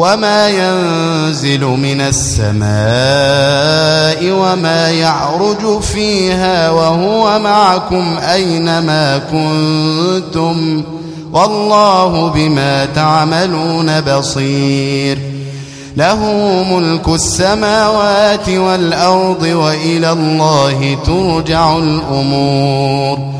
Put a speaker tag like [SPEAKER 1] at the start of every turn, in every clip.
[SPEAKER 1] وما ينزل من السماء وما يعرج فيها وهو معكم أينما كنتم والله بما تعملون بصير له ملك السماوات والأرض وإلى الله ترجع الأمور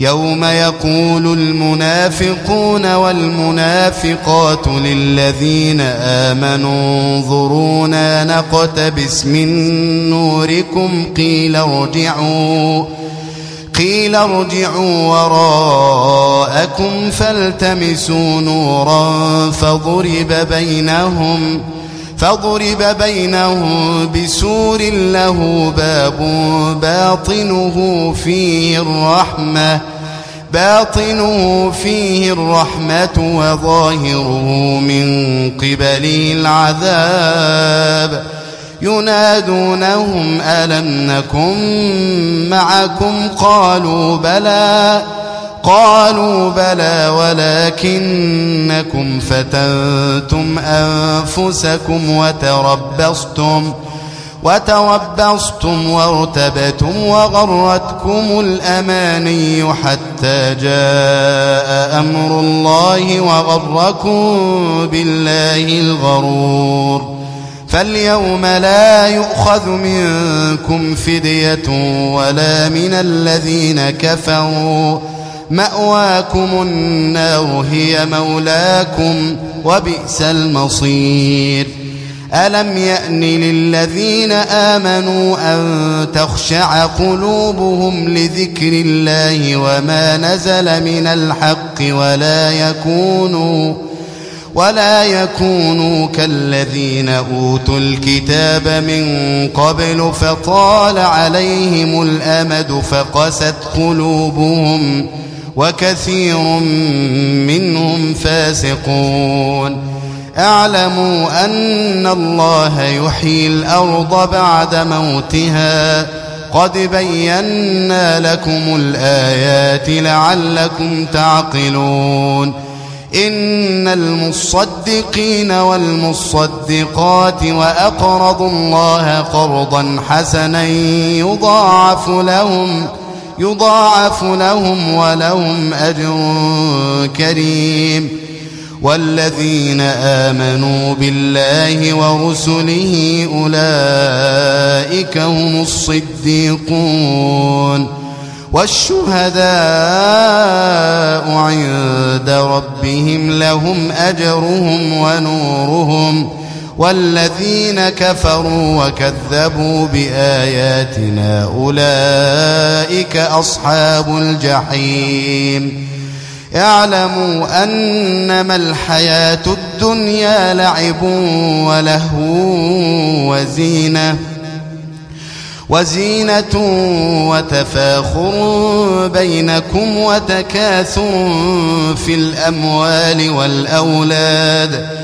[SPEAKER 1] يوم يقول المنافقون والمنافقات للذين آمنوا انظرونا نقتبس من نوركم قيل ارجعوا قيل ارجعوا وراءكم فالتمسوا نورا فضرب بينهم فاضرب بينهم بسور له باب باطنه فيه الرحمة باطنه فيه الرحمة وظاهره من قبله العذاب ينادونهم ألم نكن معكم قالوا بلى قالوا بلى ولكنكم فتنتم أنفسكم وتربصتم وتربصتم وارتبتم وغرتكم الأماني حتى جاء أمر الله وغركم بالله الغرور فاليوم لا يؤخذ منكم فدية ولا من الذين كفروا مأواكم النار هي مولاكم وبئس المصير ألم يأن للذين آمنوا أن تخشع قلوبهم لذكر الله وما نزل من الحق ولا يكونوا ولا يكونوا كالذين أوتوا الكتاب من قبل فطال عليهم الأمد فقست قلوبهم ۖ وكثير منهم فاسقون اعلموا ان الله يحيي الارض بعد موتها قد بينا لكم الايات لعلكم تعقلون ان المصدقين والمصدقات واقرضوا الله قرضا حسنا يضاعف لهم يضاعف لهم ولهم أجر كريم والذين آمنوا بالله ورسله أولئك هم الصديقون والشهداء عند ربهم لهم أجرهم ونورهم ۖ والذين كفروا وكذبوا بآياتنا أولئك أصحاب الجحيم اعلموا أنما الحياة الدنيا لعب ولهو وزينة وزينة وتفاخر بينكم وتكاثر في الأموال والأولاد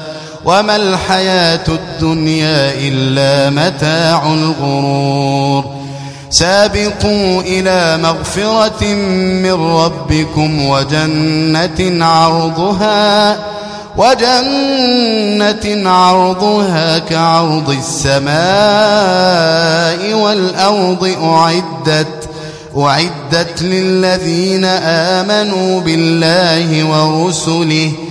[SPEAKER 1] وما الحياة الدنيا إلا متاع الغرور سابقوا إلى مغفرة من ربكم وجنة عرضها وجنة عرضها كعرض السماء والأرض أعدت أعدت للذين آمنوا بالله ورسله ۖ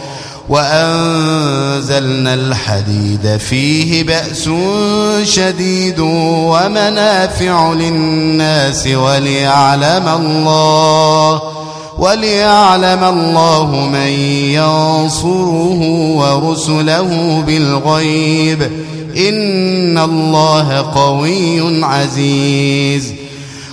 [SPEAKER 1] وأنزلنا الحديد فيه بأس شديد ومنافع للناس وليعلم الله وليعلم الله من ينصره ورسله بالغيب إن الله قوي عزيز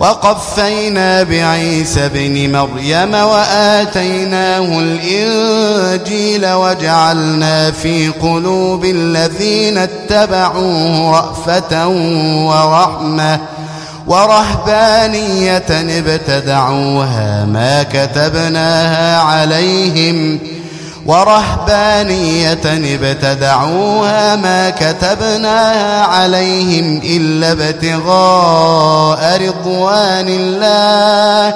[SPEAKER 1] وقفينا بعيسى بن مريم وآتيناه الإنجيل وجعلنا في قلوب الذين اتبعوه رأفة ورحمة ورهبانية ابتدعوها ما كتبناها عليهم ۖ ورهبانية ابتدعوها ما كتبناها عليهم إلا ابتغاء رضوان الله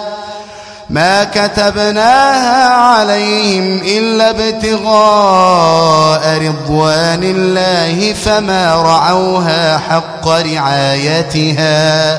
[SPEAKER 1] ما كتبناها عليهم إلا ابتغاء رضوان الله فما رعوها حق رعايتها